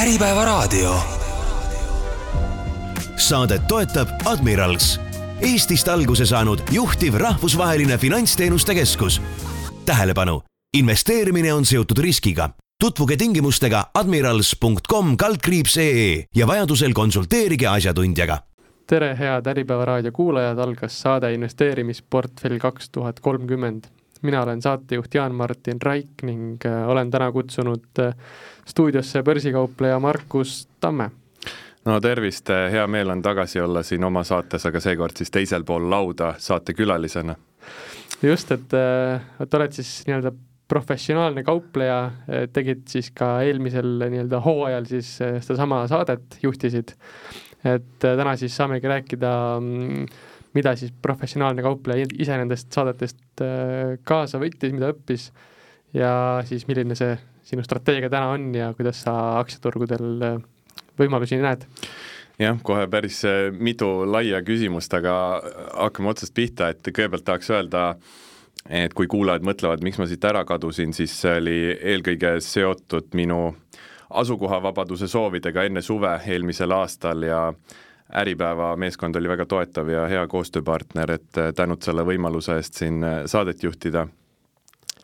Äripäevaraadio. saadet toetab Admirals, Eestist alguse saanud juhtiv rahvusvaheline finantsteenuste keskus. tähelepanu, investeerimine on seotud riskiga. tutvuge tingimustega admirals.com kaldkriips ee ja vajadusel konsulteerige asjatundjaga tere, head Äripäeva raadio kuulajad, algas saade investeerimisportfell kaks tuhat kolmkümmend. Mina olen saatejuht Jaan-Martin Raik ning äh, olen täna kutsunud äh, stuudiosse börsikaupleja Markus Tamme. no tervist, hea meel on tagasi olla siin oma saates, aga seekord siis teisel pool lauda saatekülalisena. just, et, äh, et oled siis nii-öelda professionaalne kaupleja, tegid siis ka eelmisel nii-öelda hooajal siis sedasama saadet, juhtisid et äh, täna siis saamegi rääkida, mm, mida siis professionaalne kaupleja ise nendest saadetest äh, kaasa võttis, mida õppis ja siis milline see sinu strateegia täna on ja kuidas sa aktsiaturgudel äh, võimalusi näed? jah, kohe päris mitu laia küsimust, aga hakkame otsast pihta, et kõigepealt tahaks öelda, et kui kuulajad mõtlevad, miks ma siit ära kadusin, siis see oli eelkõige seotud minu äh, asukohavabaduse soovidega enne suve eelmisel aastal ja Äripäeva meeskond oli väga toetav ja hea koostööpartner, et äh, tänud selle võimaluse eest siin äh, saadet juhtida.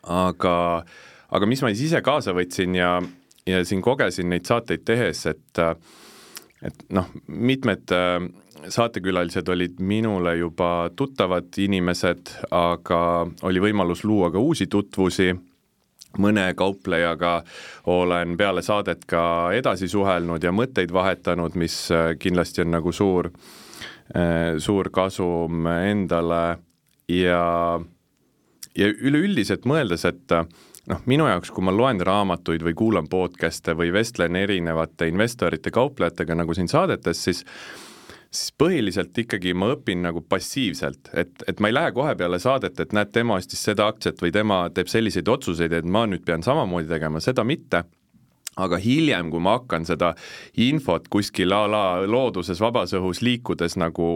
aga, aga mis ma siis ise kaasa võtsin ja, ja siin kogesin neid saateid tehes, et äh, et noh, mitmed saatekülalised olid minule juba tuttavad inimesed, aga oli võimalus luua ka uusi tutvusi mõne kauplejaga olen peale saadet ka edasi suhelnud ja mõtteid vahetanud, mis äh, kindlasti on nagu suur, äh, suur kasum endale. Ja, ja üleüldiselt mõeldes, et äh, noh, minu jaoks, kui ma loen raamatuid või kuulan podcast'e või vestlen erinevate investorite, kauplejatega nagu siin saadetes, siis siis põhiliselt ikkagi ma õpin nagu passiivselt, et, et ma ei lähe kohe peale saadet, et näed, tema ostis seda aktsiat või tema teeb selliseid otsuseid, et ma nüüd pean samamoodi tegema, seda mitte. Aga hiljem, kui ma hakkan seda infot kuskil a la looduses vabas õhus liikudes nagu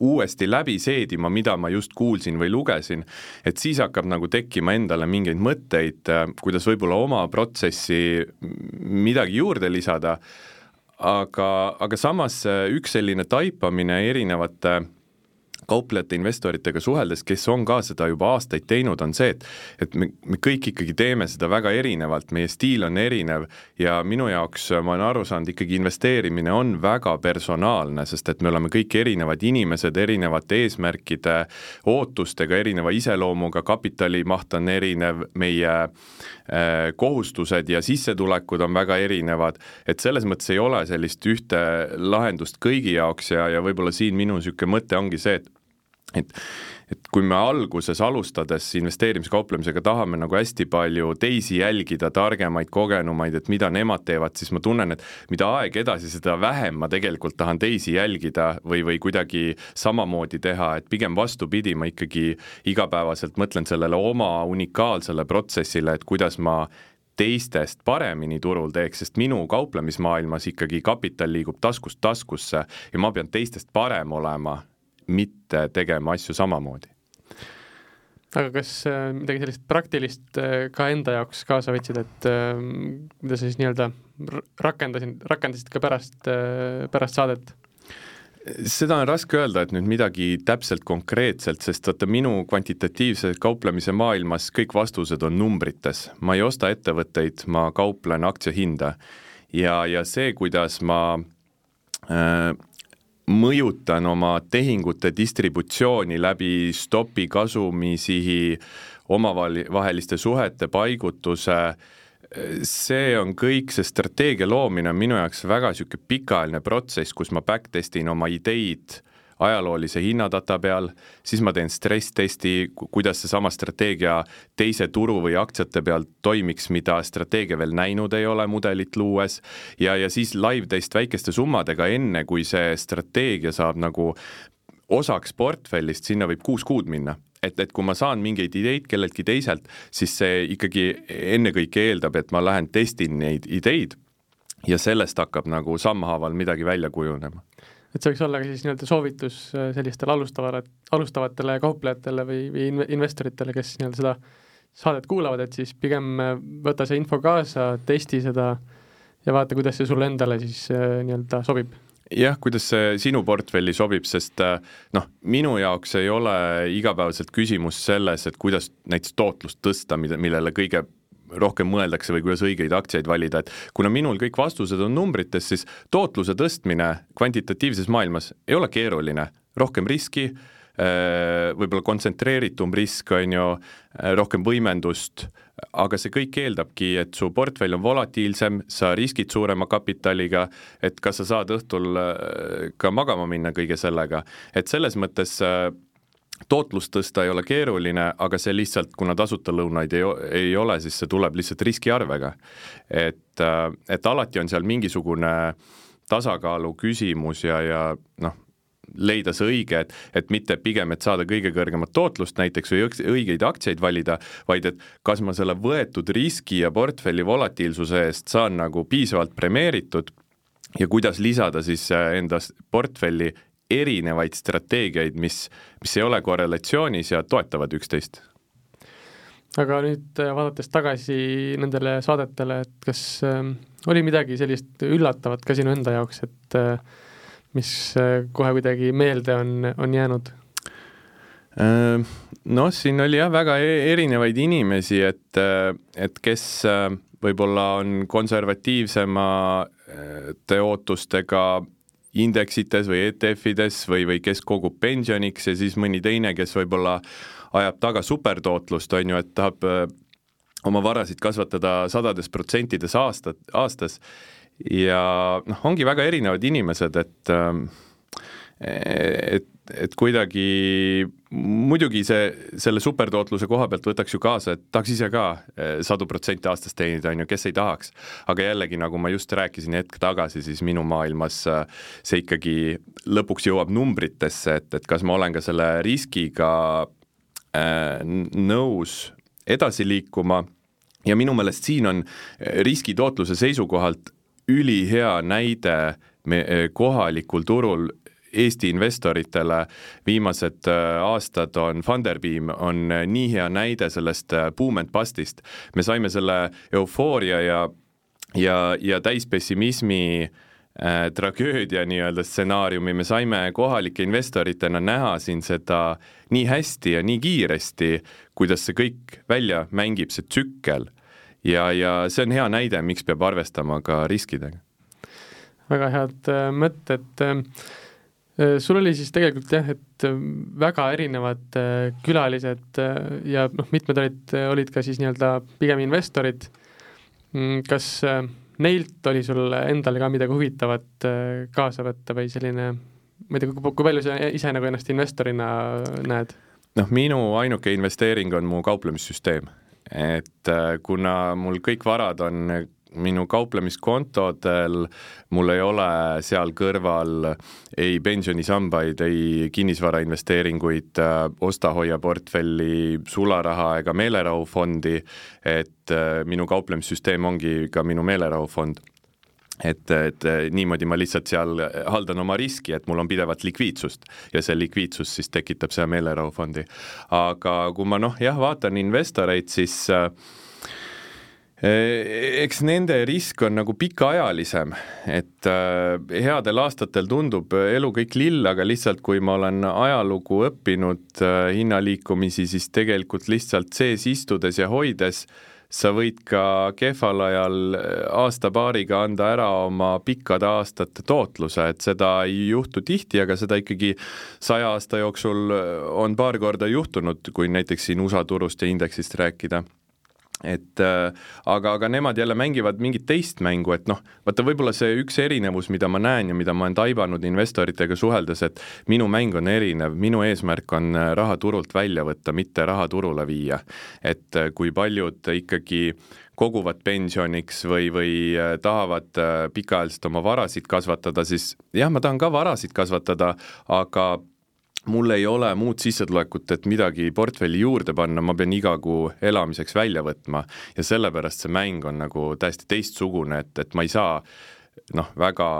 uuesti läbi seedima, mida ma just kuulsin või lugesin, et siis hakkab nagu tekkima endale mingeid mõtteid, kuidas võib-olla oma protsessi midagi juurde lisada aga, aga samas äh, üks selline taipamine erinevate kauplejate, investoritega suheldes, kes on ka seda juba aastaid teinud, on see, et et me, me kõik ikkagi teeme seda väga erinevalt, meie stiil on erinev ja minu jaoks, ma olen aru saanud, ikkagi investeerimine on väga personaalne, sest et me oleme kõik erinevad inimesed, erinevate eesmärkide, ootustega, erineva iseloomuga, kapitalimaht on erinev, meie äh, kohustused ja sissetulekud on väga erinevad, et selles mõttes ei ole sellist ühte lahendust kõigi jaoks ja, ja võib-olla siin minu niisugune mõte ongi see, et et et kui me alguses alustades investeerimiskauplemisega tahame nagu hästi palju teisi jälgida, targemaid, kogenumaid, et mida nemad teevad, siis ma tunnen, et mida aeg edasi, seda vähem ma tegelikult tahan teisi jälgida või, või kuidagi samamoodi teha, et pigem vastupidi, ma ikkagi igapäevaselt mõtlen sellele oma unikaalsele protsessile, et kuidas ma teistest paremini turul teeks, sest minu kauplemismaailmas ikkagi kapital liigub taskust taskusse ja ma pean teistest parem olema mitte tegema asju samamoodi. aga kas äh, midagi sellist praktilist äh, ka enda jaoks kaasa võtsid, et äh, mida sa siis nii-öelda rakendasin, rakendasid ka pärast, pärast saadet? seda on raske öelda, et nüüd midagi täpselt konkreetselt, sest vaata minu kvantitatiivse kauplemise maailmas kõik vastused on numbrites. ma ei osta ettevõtteid, ma kauplen aktsiahinda. ja, ja see, kuidas ma äh, mõjutan oma tehingute distributsiooni läbi stopi kasumisihi, omavaheliste suhete paigutuse, see on kõik, see strateegia loomine on minu jaoks väga niisugune pikaajaline protsess, kus ma backtest in oma ideid ajaloolise hinnadata peal, siis ma teen stress-testi, kuidas seesama strateegia teise turu või aktsiate peal toimiks, mida strateegia veel näinud ei ole mudelit luues, ja, ja siis live test väikeste summadega, enne kui see strateegia saab nagu osaks portfellist, sinna võib kuus kuud minna. Et, et kui ma saan mingeid ideid kelleltki teiselt, siis see ikkagi ennekõike eeldab, et ma lähen testin neid ideid ja sellest hakkab nagu sammhaaval midagi välja kujunema et see võiks olla ka siis nii-öelda soovitus äh, sellistele alustavale, alustavatele kauplejatele või, või investoritele, kes nii-öelda seda saadet kuulavad, et siis pigem äh, võta see info kaasa, testi seda ja vaata, kuidas see sulle endale siis äh, nii-öelda sobib. Jah, kuidas see sinu portfelli sobib, sest noh, minu jaoks ei ole igapäevaselt küsimus selles, et kuidas näiteks tootlust tõsta, mida, millele kõige rohkem mõeldakse või kuidas õigeid aktsiaid valida, et kuna minul kõik vastused on numbrites, siis tootluse tõstmine kvantitatiivses maailmas ei ole keeruline, rohkem riski, äh, võib-olla kontsentreeritum risk, on ju, äh, rohkem võimendust aga see kõik eeldabki, et su portfell on volatiilsem, sa riskid suurema kapitaliga, et kas sa saad õhtul äh, ka magama minna kõige sellega, et selles mõttes tootlust tõsta ei ole keeruline, aga see lihtsalt, kuna tasuta lõunaid ei, ei ole, siis see tuleb lihtsalt riskiarvega. et, äh, et alati on seal mingisugune tasakaalu küsimus ja, ja noh, leida see õige, et, et mitte pigem, et saada kõige kõrgemat tootlust näiteks või õigeid aktsiaid valida, vaid et kas ma selle võetud riski ja portfelli volatiilsuse eest saan nagu piisavalt premeeritud ja kuidas lisada siis äh, enda portfelli erinevaid strateegiaid, mis, mis ei ole korrelatsioonis ja toetavad üksteist aga nüüd äh, vaadates tagasi nendele saadetele, et kas äh, oli midagi sellist üllatavat ka sinu enda jaoks, et äh, mis äh, kohe kuidagi meelde on, on jäänud? Äh, noh, siin oli jah, väga e-, erinevaid inimesi, et, äh, et kes võib-olla on konservatiivsemate ootustega indeksites või ETF-ides või, või kes kogub pensioniks ja siis mõni teine, kes võib-olla ajab taga supertootlust, on ju, et tahab oma varasid kasvatada sadades protsentides aastat, aastas. Ja noh, ongi väga erinevad inimesed, et ähm, et, et kuidagi muidugi see, selle supertootluse koha pealt võtaks ju kaasa, et tahaks ise ka äh, sadu protsente aastas teenida, on ju, kes ei tahaks. aga jällegi, nagu ma just rääkisin hetk tagasi, siis minu maailmas äh, see ikkagi lõpuks jõuab numbritesse, et, et kas ma olen ka selle riskiga äh, nõus edasi liikuma ja minu meelest siin on riskitootluse seisukohalt ülihea näide me eh, kohalikul turul Eesti investoritele viimased eh, aastad on, Funderbeam on eh, nii hea näide sellest boom and bust'ist. me saime selle eufooria ja, ja, ja täispessimismi äh, tragöödia nii-öelda stsenaariumi, me saime kohalike investoritena näha siin seda nii hästi ja nii kiiresti, kuidas see kõik välja mängib, see tsükkel ja, ja see on hea näide, miks peab arvestama ka riskidega. väga head äh, mõtted äh, äh,. Sul oli siis tegelikult jah, et äh, väga erinevad äh, külalised äh, ja noh, mitmed olid, olid ka siis nii-öelda pigem investorid. Mm, kas äh, neilt oli sul endale ka midagi huvitavat äh, kaasa võtta või selline, ma ei tea, kui palju sa ise nagu ennast investorina näed? noh, minu ainuke investeering on mu kauplemissüsteem et äh, kuna mul kõik varad on minu kauplemiskontodel, mul ei ole seal kõrval ei pensionisambaid, ei kinnisvarainvesteeringuid, äh, osta-hoia portfelli, sularaha ega meelerahufondi, et äh, minu kauplemissüsteem ongi ka minu meelerahufond et, et niimoodi ma lihtsalt seal haldan oma riski, et mul on pidevalt likviidsust ja see likviidsus siis tekitab seda meelerahufondi. aga kui ma noh, jah, vaatan investoreid, siis äh, eks nende risk on nagu pikaajalisem, et äh, headel aastatel tundub elu kõik lill, aga lihtsalt kui ma olen ajalugu õppinud äh, hinnaliikumisi, siis tegelikult lihtsalt sees istudes ja hoides äh, sa võid ka kehval ajal äh, aasta-paariga anda ära oma pikkade aastate tootluse, et seda ei juhtu tihti, aga seda ikkagi saja aasta jooksul äh, on paar korda juhtunud, kui näiteks siin USA turust ja indeksist rääkida et äh, aga, aga nemad jälle mängivad mingit teist mängu, et noh, vaata võib-olla see üks erinevus, mida ma näen ja mida ma olen taibanud investoritega suheldes, et minu mäng on erinev, minu eesmärk on äh, raha turult välja võtta, mitte raha turule viia. et äh, kui paljud ikkagi koguvad pensioniks või, või äh, tahavad pikaajaliselt oma varasid kasvatada, siis jah, ma tahan ka varasid kasvatada, aga mul ei ole muud sissetulekut, et midagi portfelli juurde panna, ma pean iga kuu elamiseks välja võtma ja sellepärast see mäng on nagu täiesti teistsugune, et, et ma ei saa noh, väga,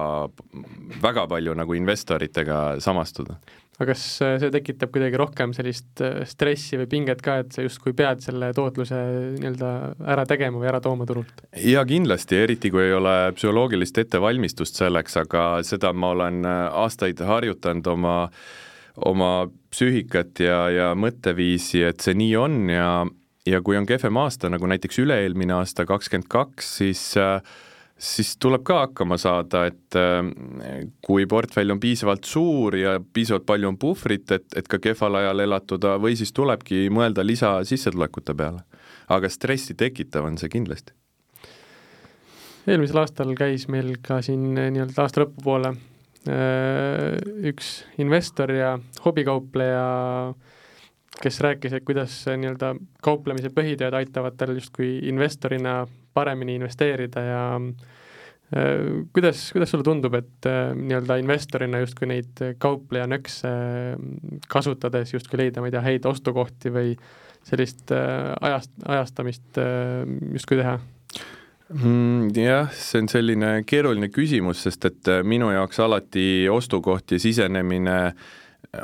väga palju nagu investoritega samastuda aga kas äh, see tekitab kuidagi rohkem sellist äh, stressi või pinget ka, et sa justkui pead selle tootluse nii-öelda ära tegema või ära tooma turult? jaa, kindlasti, eriti kui ei ole psühholoogilist ettevalmistust selleks, aga seda ma olen äh, aastaid harjutanud oma, oma psüühikat ja, ja mõtteviisi, et see nii on ja, ja kui on kehvem aasta, nagu näiteks üle-eelmine aasta, kakskümmend kaks, siis siis tuleb ka hakkama saada, et kui portfell on piisavalt suur ja piisavalt palju on puhvrit, et, et ka kehval ajal elatuda või siis tulebki mõelda lisasissetulekute peale. aga stressi tekitav on see kindlasti. eelmisel aastal käis meil ka siin nii-öelda aasta lõpupoole üks investor ja hobikaupleja, kes rääkis, et kuidas nii-öelda kauplemise põhitööd aitavad tal justkui investorina paremini investeerida ja äh, kuidas, kuidas sulle tundub, et äh, nii-öelda investorina justkui neid kaupleja nõkse äh, kasutades justkui leida, ma ei tea, häid ostukohti või sellist ajast, ajastamist justkui teha? Mm, jah, see on selline keeruline küsimus, sest et minu jaoks alati ostukoht ja sisenemine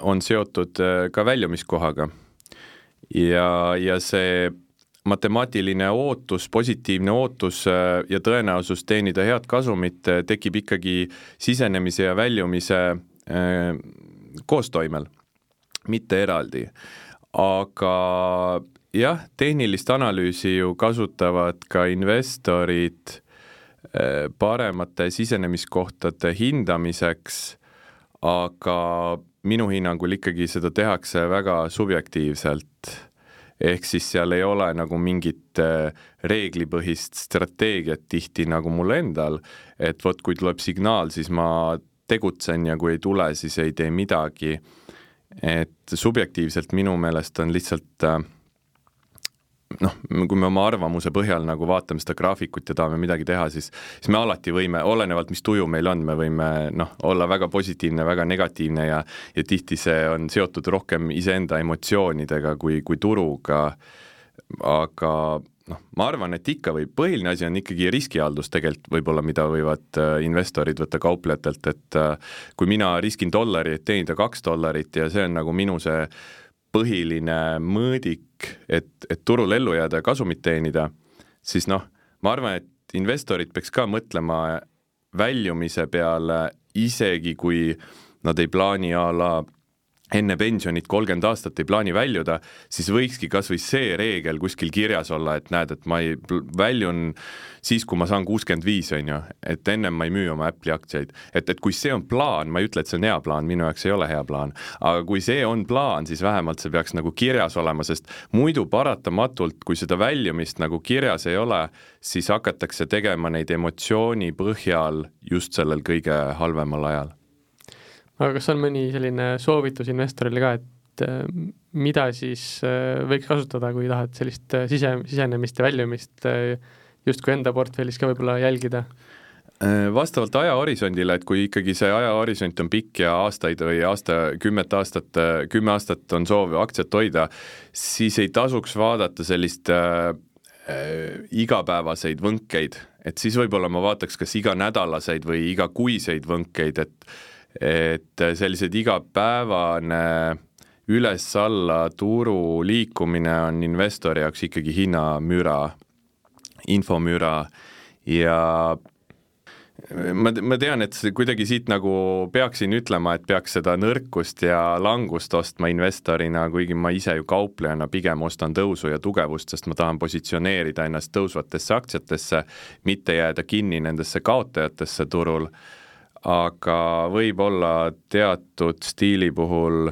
on seotud ka väljumiskohaga. ja, ja see matemaatiline ootus, positiivne ootus äh, ja tõenäosus teenida head kasumit äh, tekib ikkagi sisenemise ja väljumise äh, koostoimel, mitte eraldi. aga jah, tehnilist analüüsi ju kasutavad ka investorid paremate sisenemiskohtade hindamiseks, aga minu hinnangul ikkagi seda tehakse väga subjektiivselt ehk siis seal ei ole nagu mingit äh, reeglipõhist strateegiat tihti nagu mul endal, et vot kui tuleb signaal, siis ma tegutsen ja kui ei tule, siis ei tee midagi. et subjektiivselt minu meelest on lihtsalt äh, noh, kui me oma arvamuse põhjal nagu vaatame seda graafikut ja tahame midagi teha, siis, siis me alati võime, olenevalt, mis tuju meil on, me võime noh, olla väga positiivne, väga negatiivne ja ja tihti see on seotud rohkem iseenda emotsioonidega kui, kui turuga, aga noh, ma arvan, et ikka võib, põhiline asi on ikkagi riskihaldus tegelikult võib-olla, mida võivad äh, investorid võtta kauplejatelt, et äh, kui mina riskin dollari, et teenida kaks dollarit ja see on nagu minu see põhiline mõõdik, et, et turul ellu jääda ja kasumit teenida, siis noh, ma arvan, et investorid peaks ka mõtlema väljumise peale, isegi kui nad ei plaani a la enne pensionit kolmkümmend aastat ei plaani väljuda, siis võikski kas või see reegel kuskil kirjas olla, et näed, et ma ei väljun siis, kui ma saan kuuskümmend viis, on ju, et ennem ma ei müü oma Apple'i aktsiaid. et, et kui see on plaan, ma ei ütle, et see on hea plaan, minu jaoks ei ole hea plaan, aga kui see on plaan, siis vähemalt see peaks nagu kirjas olema, sest muidu paratamatult, kui seda väljumist nagu kirjas ei ole, siis hakatakse tegema neid emotsiooni põhjal just sellel kõige halvemal ajal aga kas on mõni selline soovitus investorile ka, et äh, mida siis äh, võiks kasutada, kui tahad sellist äh, sise, sisenemist ja väljumist justkui enda portfellis ka võib-olla jälgida? vastavalt ajahorisondile, et kui ikkagi see ajahorisont on pikk ja aastaid või aasta, kümmet aastat, kümme aastat on soov aktsiat hoida, siis ei tasuks vaadata sellist äh, igapäevaseid võnkeid, et siis võib-olla ma vaataks kas iganädalaseid või igakuiseid võnkeid, et et sellised igapäevane üles-alla turu liikumine on investori jaoks ikkagi hinnamüra, infomüra. Ja ma, ma tean, et kuidagi siit nagu peaksin ütlema, et peaks seda nõrkust ja langust ostma investorina, kuigi ma ise ju kauplejana pigem ostan tõusu ja tugevust, sest ma tahan positsioneerida ennast tõusvatesse aktsiatesse, mitte jääda kinni nendesse kaotajatesse turul aga võib-olla teatud stiili puhul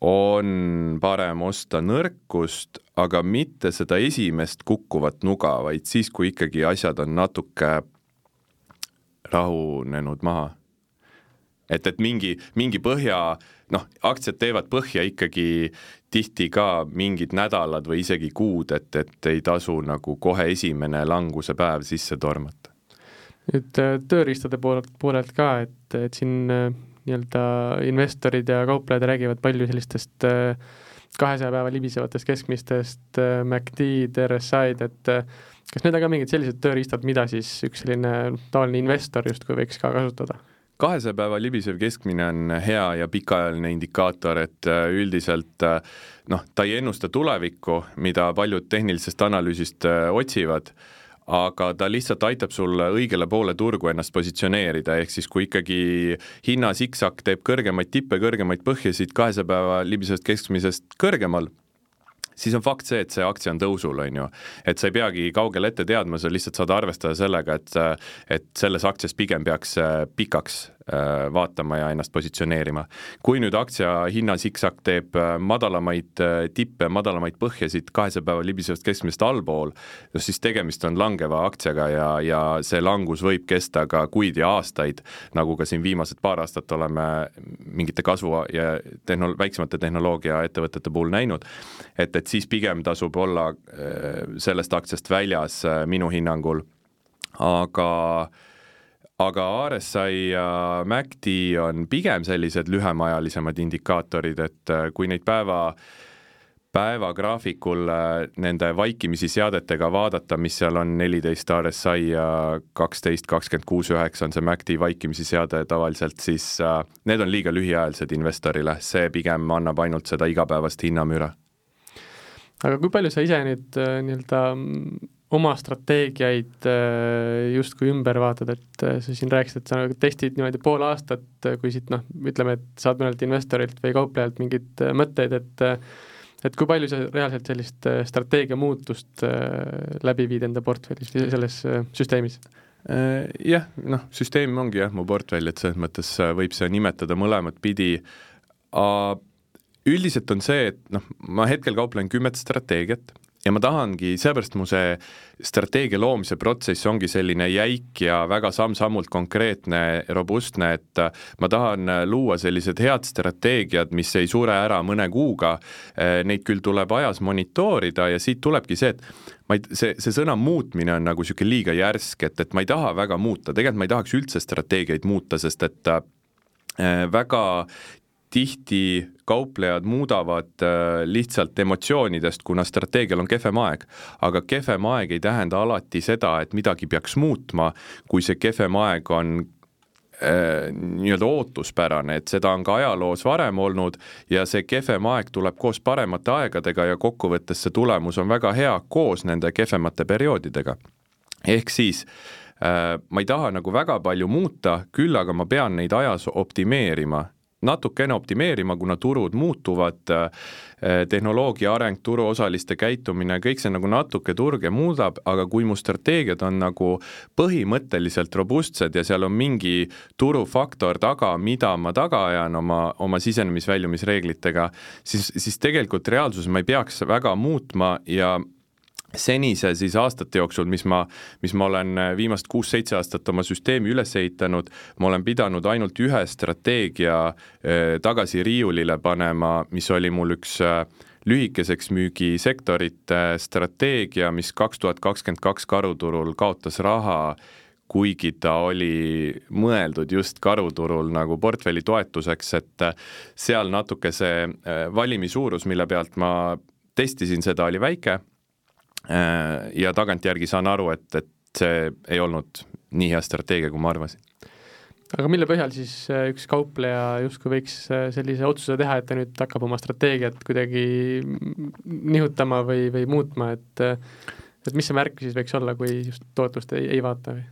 on parem osta nõrkust, aga mitte seda esimest kukkuvat nuga, vaid siis, kui ikkagi asjad on natuke rahunenud maha. et, et mingi, mingi põhja, noh, aktsiad teevad põhja ikkagi tihti ka mingid nädalad või isegi kuud, et, et ei tasu nagu kohe esimene languse päev sisse tormata nüüd äh, tööriistade poolelt, poolelt ka, et, et siin äh, nii-öelda investorid ja kauplejad räägivad palju sellistest äh, kahesaja päeva libisevatest keskmistest MACD-d, RSI-d, et kas need on ka mingid sellised tööriistad, mida siis üks selline tavaline investor justkui võiks ka kasutada? kahesaja päeva libisev keskmine on hea ja pikaajaline indikaator, et üldiselt noh, ta ei ennusta tulevikku, mida paljud tehnilisest analüüsist otsivad, aga ta lihtsalt aitab sul õigele poole turgu ennast positsioneerida, ehk siis kui ikkagi hinna siksak teeb kõrgemaid tippe, kõrgemaid põhjasid kahesaja päeva libisevast keskmisest kõrgemal, siis on fakt see, et see aktsia on tõusul, on ju. et sa ei peagi kaugele ette teadma, sa lihtsalt saad arvestada sellega, et, et selles aktsias pigem peaks pikaks Äh, vaatama ja ennast positsioneerima. kui nüüd aktsia hinna siksak teeb äh, madalamaid äh, tippe, madalamaid põhjasid kahesaja päeva libisevast keskmisest allpool, siis tegemist on langeva aktsiaga ja, ja see langus võib kesta ka kuid ja aastaid, nagu ka siin viimased paar aastat oleme mingite kasvu ja tehno-, väiksemate tehnoloogiaettevõtete puhul näinud, et, et siis pigem tasub olla sellest aktsiast väljas minu hinnangul, aga äh, aga RSI ja MACD on pigem sellised lühemaajalisemad indikaatorid, et äh, kui neid päeva, päevagraafikul äh, nende vaikimisi seadetega vaadata, mis seal on, neliteist RSI ja kaksteist, kakskümmend kuus, üheksa on see MACD vaikimisi seade tavaliselt, siis äh, need on liiga lühiajalised investorile, see pigem annab ainult seda igapäevast hinnamüra. aga kui palju sa ise nüüd nii-öelda oma strateegiaid äh, justkui ümber vaatad, et äh, sa siin rääkisid, et sa nagu testid niimoodi pool aastat, äh, kui siit noh, ütleme, et saad mõnelt investorilt või kauplejalt mingeid mõtteid, et et kui palju sa reaalselt sellist strateegia muutust läbi viid enda portfellis või selles süsteemis? Jah, noh, süsteem ongi jah, mu portfell, et selles mõttes võib seda nimetada mõlemat pidi, üldiselt on see, et noh, ma hetkel kauplen kümmet strateegiat ja ma tahangi, seepärast mu see strateegia loomise protsess ongi selline jäik ja väga samm-sammult konkreetne, robustne, et ma tahan luua sellised head strateegiad, mis ei sure ära mõne kuuga, neid küll tuleb ajas monitoorida ja siit tulebki see, et ma ei, see, see sõna muutmine on nagu niisugune liiga järsk, et, et ma ei taha väga muuta, tegelikult ma ei tahaks üldse strateegiaid muuta, sest et äh, väga tihti kauplejad muudavad äh, lihtsalt emotsioonidest, kuna strateegial on kehvem aeg. aga kehvem aeg ei tähenda alati seda, et midagi peaks muutma, kui see kehvem aeg on äh, nii-öelda ootuspärane, et seda on ka ajaloos varem olnud ja see kehvem aeg tuleb koos paremate aegadega ja kokkuvõttes see tulemus on väga hea koos nende kehvemate perioodidega. ehk siis äh, ma ei taha nagu väga palju muuta, küll aga ma pean neid ajas optimeerima natukene optimeerima, kuna turud muutuvad, eh, tehnoloogia areng, turuosaliste käitumine, kõik see nagu natuke turge muudab, aga kui mu strateegiad on nagu põhimõtteliselt robustsed ja seal on mingi turufaktor taga, mida ma taga ajan oma, oma sisenemis-väljumisreeglitega, siis, siis tegelikult reaalsuses ma ei peaks väga muutma ja senise siis aastate jooksul, mis ma, mis ma olen äh, viimast kuus-seitse aastat oma süsteemi üles ehitanud, ma olen pidanud ainult ühe strateegia äh, tagasi riiulile panema, mis oli mul üks äh, lühikeseks müügisektorite strateegia, mis kaks tuhat kakskümmend kaks karuturul kaotas raha, kuigi ta oli mõeldud just karuturul nagu portfelli toetuseks, et seal natuke see valimi suurus, mille pealt ma testisin seda, oli väike ja tagantjärgi saan aru, et, et see ei olnud nii hea strateegia, kui ma arvasin. aga mille põhjal siis äh, üks kaupleja justkui võiks äh, sellise otsuse teha, et ta nüüd hakkab oma strateegiat kuidagi nihutama või, või muutma, et et mis see märk siis võiks olla, kui just tootlust ei, ei vaata või?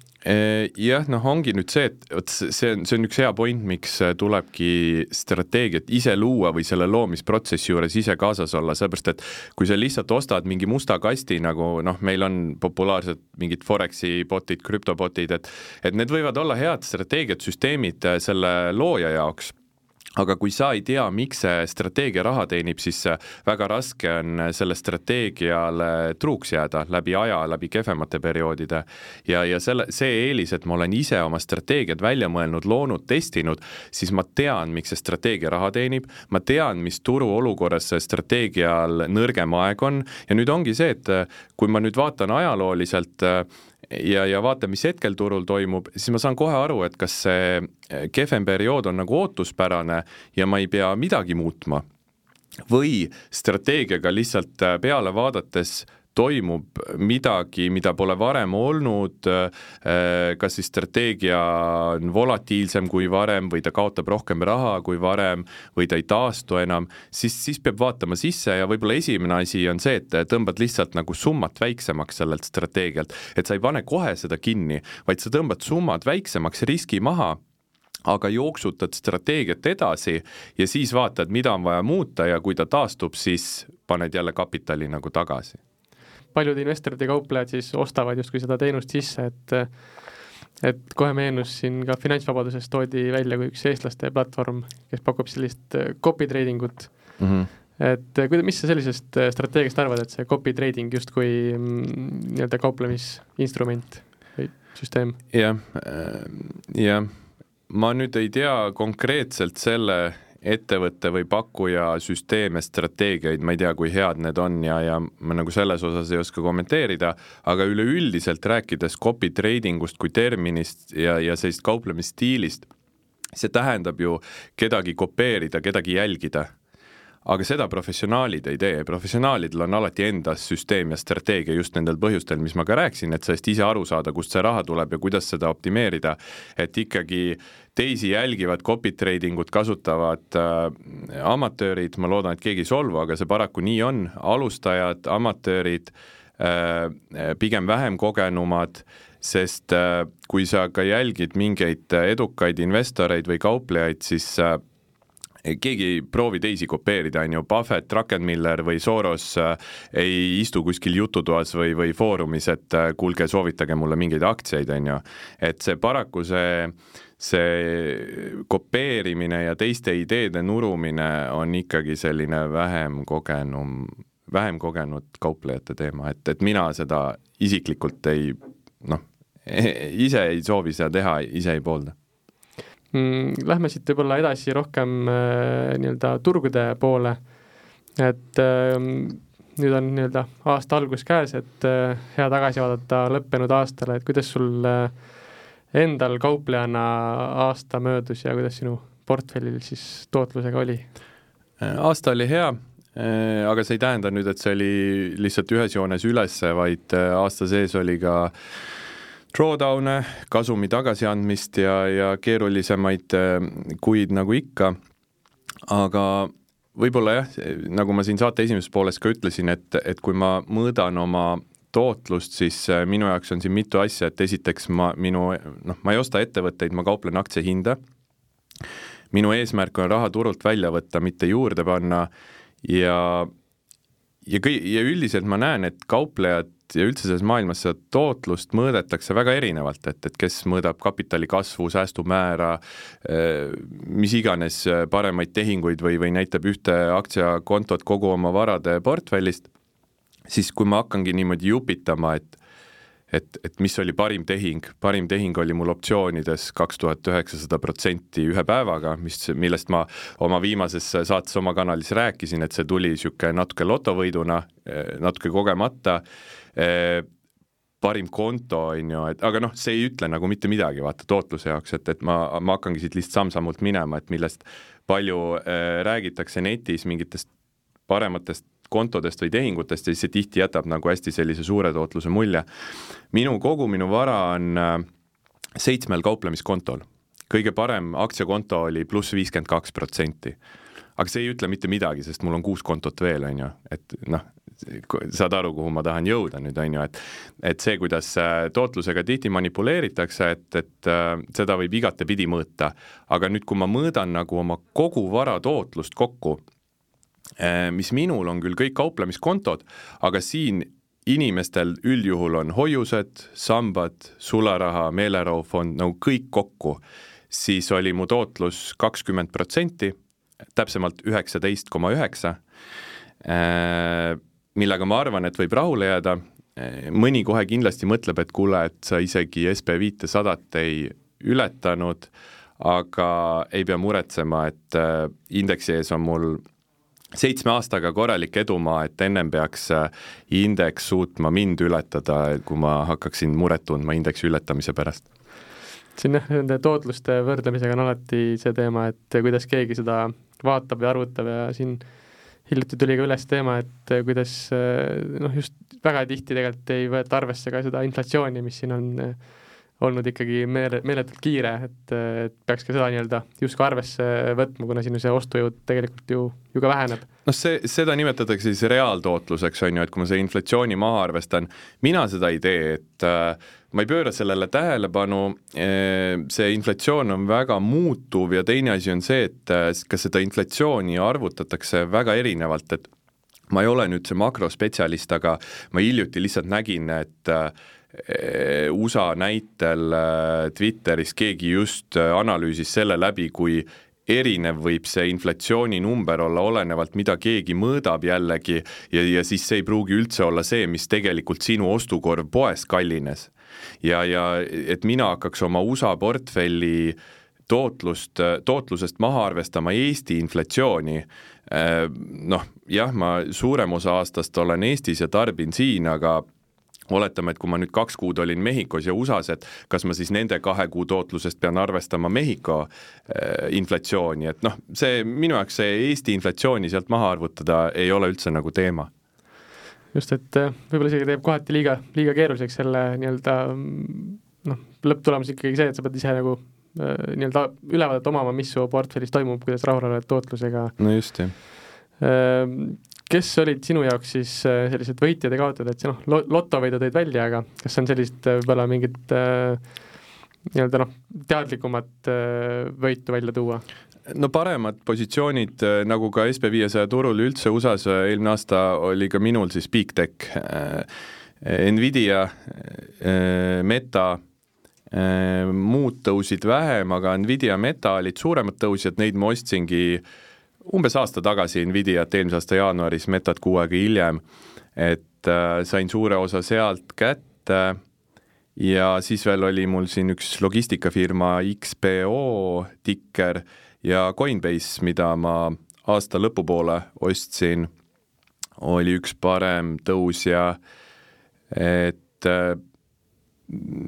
jah, noh, ongi nüüd see, et vot see on, see on üks hea point, miks tulebki strateegiat ise luua või selle loomisprotsessi juures ise kaasas olla, sellepärast et kui sa lihtsalt ostad mingi musta kasti, nagu noh, meil on populaarsed mingid Foreksi botid, krüptobotid, et et need võivad olla head strateegiad, süsteemid selle looja jaoks aga kui sa ei tea, miks see strateegia raha teenib, siis väga raske on selle strateegiale truuks jääda läbi aja, läbi kehvemate perioodide. ja, ja selle, see eelis, et ma olen ise oma strateegiad välja mõelnud, loonud, testinud, siis ma tean, miks see strateegia raha teenib, ma tean, mis turuolukorras see strateegial nõrgem aeg on ja nüüd ongi see, et kui ma nüüd vaatan ajalooliselt ja, ja vaata, mis hetkel turul toimub, siis ma saan kohe aru, et kas see eh, kehvem periood on nagu ootuspärane ja ma ei pea midagi muutma. Või strateegiaga lihtsalt eh, peale vaadates toimub midagi, mida pole varem olnud, kas siis strateegia on volatiilsem kui varem või ta kaotab rohkem raha kui varem või ta ei taastu enam, siis, siis peab vaatama sisse ja võib-olla esimene asi on see, et tõmbad lihtsalt nagu summat väiksemaks sellelt strateegialt, et sa ei pane kohe seda kinni, vaid sa tõmbad summad väiksemaks, riski maha aga jooksutad strateegiat edasi ja siis vaatad, mida on vaja muuta ja kui ta taastub, siis paned jälle kapitali nagu tagasi. Paljud investorid ja kauplejad siis ostavad justkui seda teenust sisse, et et kohe meenus siin ka Finantsvabaduses toodi välja kui üks eestlaste platvorm, kes pakub sellist äh, copy trading ut mm. -hmm. et äh, kuida-, mis sa sellisest äh, strateegiast arvad, et see copy trading justkui mm, nii-öelda kauplemisinstrument või süsteem ja,? jah, jah ma nüüd ei tea konkreetselt selle ettevõtte või pakkuja süsteeme, strateegiaid, ma ei tea, kui head need on ja, ja ma nagu selles osas ei oska kommenteerida, aga üleüldiselt rääkides copy trading ust kui terminist ja, ja sellisest kauplemisstiilist, see tähendab ju kedagi kopeerida, kedagi jälgida aga seda professionaalid ei tee, professionaalidel on alati endas süsteem ja strateegia just nendel põhjustel, mis ma ka rääkisin, et sellest ise aru saada, kust see raha tuleb ja kuidas seda optimeerida, et ikkagi teisi jälgivad copy trading ut kasutavad äh, amatöörid, ma loodan, et keegi ei solvu, aga see paraku nii on, alustajad, amatöörid äh,, pigem vähem kogenumad, sest äh, kui sa ka jälgid mingeid edukaid investoreid või kauplejaid, siis äh, keegi ei proovi teisi kopeerida, on ju, Buffett, Druckenmiller või Soros äh, ei istu kuskil jututoas või, või foorumis, et äh, kuulge, soovitage mulle mingeid aktsiaid, on ju. et see paraku see, see kopeerimine ja teiste ideede nurumine on ikkagi selline vähem kogenum, vähem kogenud kauplejate teema, et, et mina seda isiklikult ei noh, ise ei soovi seda teha, ise ei poolda. Lähme siit võib-olla edasi rohkem äh, nii-öelda turgude poole, et äh, nüüd on nii-öelda aasta algus käes, et äh, hea tagasi vaadata lõppenud aastale, et kuidas sul äh, endal kauplejana aasta möödus ja kuidas sinu portfellil siis tootlusega oli? aasta oli hea, aga see ei tähenda nüüd, et see oli lihtsalt ühes joones üles, vaid aasta sees oli ka äh, drawdown'e, kasumi tagasiandmist ja, ja keerulisemaid äh, kuid nagu ikka, aga võib-olla jah, nagu ma siin saate esimeses pooles ka ütlesin, et, et kui ma mõõdan oma tootlust, siis äh, minu jaoks on siin mitu asja, et esiteks ma, minu noh, ma ei osta ettevõtteid, ma kauplen aktsiahinda, minu eesmärk on raha turult välja võtta, mitte juurde panna. Ja ja kõi-, ja üldiselt ma näen, et kauplejad ja üldse selles maailmas seda tootlust mõõdetakse väga erinevalt, et, et kes mõõdab kapitali kasvu, säästumäära, eh, mis iganes paremaid tehinguid või, või näitab ühte aktsiakontot kogu oma varade portfellist, siis kui ma hakkangi niimoodi jupitama, et et, et mis oli parim tehing, parim tehing oli mul optsioonides kaks tuhat üheksasada protsenti ühe päevaga, mis, millest ma oma viimases saates oma kanalis rääkisin, et see tuli niisugune natuke lotovõiduna, natuke kogemata, parim konto, on ju, et aga noh, see ei ütle nagu mitte midagi, vaata, tootluse jaoks, et, et ma, ma hakkangi siit lihtsalt samm-sammult minema, et millest palju äh, räägitakse netis mingitest parematest kontodest või tehingutest ja siis see tihti jätab nagu hästi sellise suure tootluse mulje. minu kogu minu vara on äh, seitsmel kauplemiskontol. kõige parem aktsiakonto oli pluss viiskümmend kaks protsenti. Aga see ei ütle mitte midagi, sest mul on kuus kontot veel, on ju, et noh, saad aru, kuhu ma tahan jõuda nüüd, on ju, et et see, kuidas äh, tootlusega tihti manipuleeritakse, et, et äh, seda võib igatepidi mõõta. aga nüüd, kui ma mõõdan nagu oma kogu vara tootlust kokku, Äh, mis minul on küll kõik kauplemiskontod, aga siin inimestel üldjuhul on hoiused, sambad, sularaha, meelerahufond, nagu kõik kokku, siis oli mu tootlus kakskümmend protsenti, täpsemalt üheksateist koma üheksa, äh, millega ma arvan, et võib rahule jääda, mõni kohe kindlasti mõtleb, et kuule, et sa isegi SB viitesadat ei ületanud, aga ei pea muretsema, et indeksi ees on mul seitsme aastaga korralik edumaa, et ennem peaks äh, indeks suutma mind ületada, kui ma hakkaksin muret tundma indeksi ületamise pärast. Siin jah, nende tootluste võrdlemisega on alati see teema, et kuidas keegi seda vaatab ja arvutab ja siin hiljuti tuli ka üles teema, et kuidas noh, just väga tihti tegelikult ei võeta arvesse ka seda inflatsiooni, mis siin on olnud ikkagi meele, meeletult kiire, et, et peaks ka seda nii-öelda justkui arvesse võtma, kuna siin see ostujõud tegelikult ju, ju ka väheneb. noh, see, seda nimetatakse siis reaaltootluseks, on ju, et kui ma selle inflatsiooni maha arvestan, mina seda ei tee, et äh, ma ei pööra sellele tähelepanu, äh, see inflatsioon on väga muutuv ja teine asi on see, et äh, kas seda inflatsiooni arvutatakse väga erinevalt, et ma ei ole nüüd see makrospetsialist, aga ma hiljuti lihtsalt nägin, et äh, USA näitel Twitteris keegi just analüüsis selle läbi, kui erinev võib see inflatsiooninomber olla, olenevalt mida keegi mõõdab jällegi ja, ja siis see ei pruugi üldse olla see, mis tegelikult sinu ostukorv poes kallines. Ja, ja et mina hakkaks oma USA portfelli tootlust, tootlusest maha arvestama Eesti inflatsiooni, äh, noh jah, ma suurem osa aastast olen Eestis ja tarbin siin, aga oletame, et kui ma nüüd kaks kuud olin Mehhikos ja USA-s, et kas ma siis nende kahe kuu tootlusest pean arvestama Mehhiko äh, inflatsiooni, et noh, see minu jaoks see Eesti inflatsiooni sealt maha arvutada ei ole üldse nagu teema. Just, et äh, võib-olla isegi teeb kohati liiga, liiga keeruliseks selle nii-öelda noh, lõpptulemus ikkagi see, et sa pead ise nagu äh, nii-öelda ülevaadet omama, mis su portfellis toimub, kuidas rahul oled tootlusega. no just, jah kes olid sinu jaoks siis äh, sellised võitjad ja kaotajad, et noh, lotovõidu tõid välja, aga kas on sellist võib-olla mingit nii-öelda noh, teadlikumat võitu välja tuua? No paremad positsioonid, nagu ka SB viiesaja turul üldse USA-s eelmine aasta oli ka minul siis Big Tech, Nvidia, Meta, muud tõusid vähem, aga Nvidia, Meta olid suuremad tõusjad, neid ma ostsingi äh, umbes aasta tagasi Nvidiat, eelmise aasta jaanuaris, Metat kuu aega hiljem, et äh, sain suure osa sealt kätte. Ja siis veel oli mul siin üks logistikafirma XPO tikker ja Coinbase, mida ma aasta lõpupoole ostsin, oli üks parem tõusja, et äh,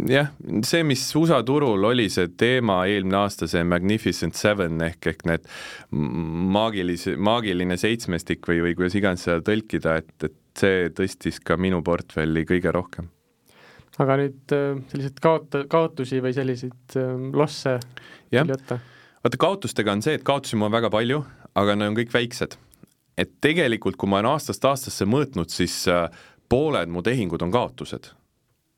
jah, see, mis USA turul oli see teema eelmine aasta, see Magnificent Seven ehk, ehk need maagilise, maagiline seitsmestik või, või kuidas iganes seda tõlkida, et, et see tõstis ka minu portfelli kõige rohkem. aga nüüd äh, selliseid kaota-, kaotusi või selliseid äh, losse tuli võtta? Vaata, kaotustega on see, et kaotusi mul on väga palju, aga need on kõik väiksed. et tegelikult, kui ma olen aastast aastasse mõõtnud, siis äh, pooled mu tehingud on kaotused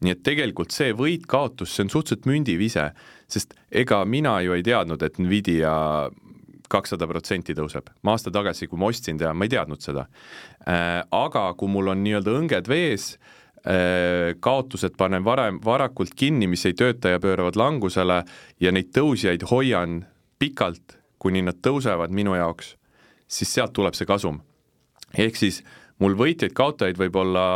nii et tegelikult see võit-kaotus, see on suhteliselt mündivise, sest ega mina ju ei teadnud, et Nvidia kakssada protsenti tõuseb. ma aasta tagasi, kui ma ostsin teda, ma ei teadnud seda äh,. aga kui mul on nii-öelda õnged vees äh,, kaotused panen varem, varakult kinni, mis ei tööta ja pööravad langusele ja neid tõusjaid hoian pikalt, kuni nad tõusevad minu jaoks, siis sealt tuleb see kasum. ehk siis mul võitjaid-kaotajaid võib olla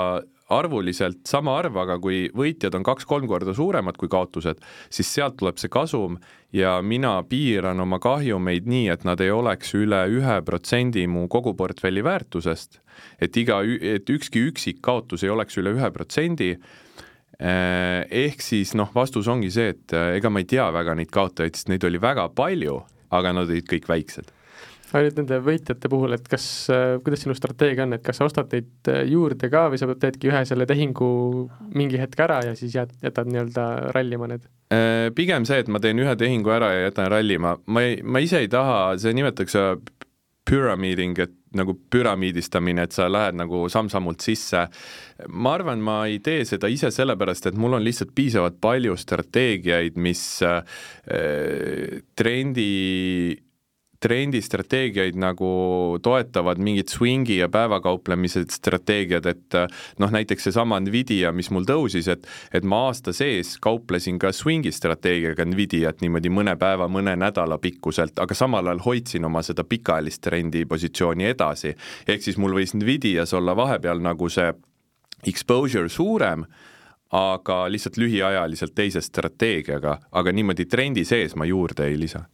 arvuliselt sama arv, aga kui võitjad on kaks-kolm korda suuremad kui kaotused, siis sealt tuleb see kasum ja mina piiran oma kahjumeid nii, et nad ei oleks üle ühe protsendi mu kogu portfelli väärtusest, et iga, et ükski üksik kaotus ei oleks üle ühe protsendi, ehk siis noh, vastus ongi see, et eh, ega ma ei tea väga neid kaotajaid, sest neid oli väga palju, aga nad olid kõik väiksed aga nüüd nende võitjate puhul, et kas, äh, kuidas sinu strateegia on, et kas sa ostad neid äh, juurde ka või sa teedki ühe selle tehingu mingi hetk ära ja siis jääd, jätad nii-öelda rallima need? Äh, pigem see, et ma teen ühe tehingu ära ja jätan rallima, ma ei, ma ise ei taha, see nimetatakse pyramiding, et nagu püramiidistamine, et sa lähed nagu samm-sammult sisse. ma arvan, ma ei tee seda ise sellepärast, et mul on lihtsalt piisavalt palju strateegiaid, mis äh, trendi trendistrateegiaid nagu toetavad mingid swingi ja päevakauplemised strateegiad, et noh, näiteks seesama Nvidia, mis mul tõusis, et et ma aasta sees kauplesin ka swingi strateegiaga Nvidiat niimoodi mõne päeva, mõne nädala pikkuselt, aga samal ajal hoidsin oma seda pikaajalist trendi positsiooni edasi. ehk siis mul võis Nvidias olla vahepeal nagu see exposure suurem, aga lihtsalt lühiajaliselt teise strateegiaga, aga niimoodi trendi sees ma juurde ei lisa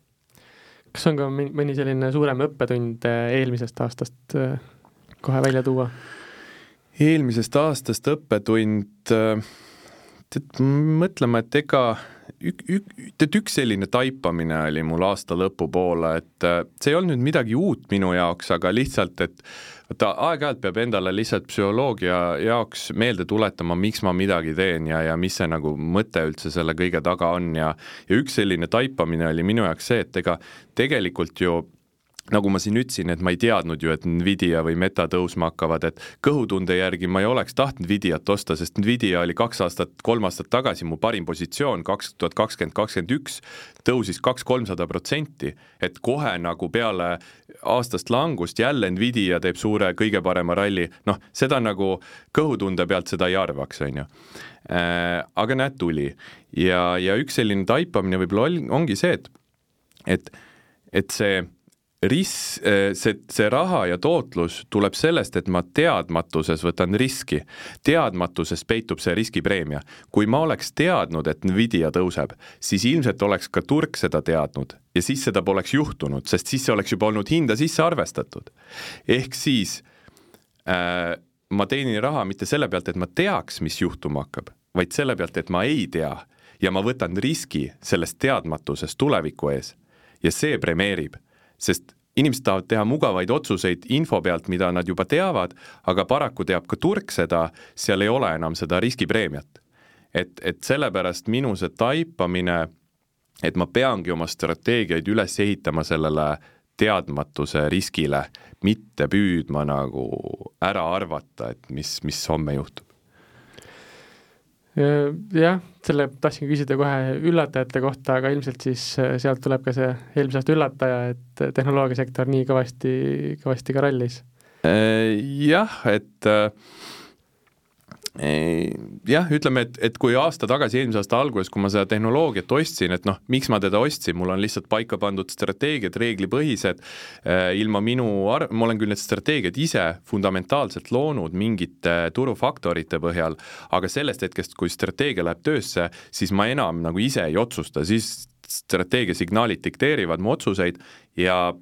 kas on ka mõni selline suurem õppetund äh, eelmisest aastast äh, kohe välja tuua? eelmisest aastast õppetund, äh, tead, mõtlema, et ega ük-, ük-, tead üks selline taipamine oli mul aasta lõpupoole, et äh, see ei olnud midagi uut minu jaoks, aga lihtsalt, et vaata aeg-ajalt peab endale lihtsalt psühholoogia jaoks meelde tuletama, miks ma midagi teen ja, ja mis see nagu mõte üldse selle kõige taga on ja ja üks selline taipamine oli minu jaoks see, et ega tegelikult ju nagu ma siin ütlesin, et ma ei teadnud ju, et Nvidia või Meta tõusma hakkavad, et kõhutunde järgi ma ei oleks tahtnud Nvidiat osta, sest Nvidia oli kaks aastat, kolm aastat tagasi mu parim positsioon, kaks tuhat kakskümmend, kakskümmend üks, tõusis kaks-kolmsada protsenti, et kohe nagu peale aastast langust jälle Nvidia teeb suure kõige parema ralli, noh, seda nagu kõhutunde pealt seda ei arvaks, on ju. Äh, aga näed, tuli. Ja, ja üks selline taipamine võib-olla ongi see, et, et, et see ris-, eh, see, see raha ja tootlus tuleb sellest, et ma teadmatuses võtan riski. teadmatuses peitub see riskipreemia. kui ma oleks teadnud, et Nvidia tõuseb, siis ilmselt oleks ka turg seda teadnud ja siis seda poleks juhtunud, sest siis oleks juba olnud hinda sisse arvestatud. ehk siis äh, ma teenin raha mitte selle pealt, et ma teaks, mis juhtuma hakkab, vaid selle pealt, et ma ei tea ja ma võtan riski sellest teadmatusest tuleviku ees ja see premeerib sest inimesed tahavad teha mugavaid otsuseid info pealt, mida nad juba teavad, aga paraku teab ka turg seda, seal ei ole enam seda riskipreemiat. et, et sellepärast minu see taipamine, et ma peangi oma strateegiaid üles ehitama sellele teadmatuse riskile, mitte püüdma nagu ära arvata, et mis, mis homme juhtub jah, selle tahtsin küsida kohe üllatajate kohta, aga ilmselt siis sealt tuleb ka see eelmise aasta üllataja, et tehnoloogiasektor nii kõvasti, kõvasti ka rallis. Äh, jah, et äh, jah, ütleme, et, et kui aasta tagasi, eelmise aasta alguses, kui ma seda tehnoloogiat ostsin, et noh, miks ma teda ostsin, mul on lihtsalt paika pandud strateegiad, reeglipõhised, äh, ilma minu ar-, ma olen küll need strateegiad ise fundamentaalselt loonud mingite turufaktorite põhjal, aga sellest hetkest, kui strateegia läheb töösse, siis ma enam nagu ise ei otsusta, siis strateegia signaalid dikteerivad mu otsuseid ja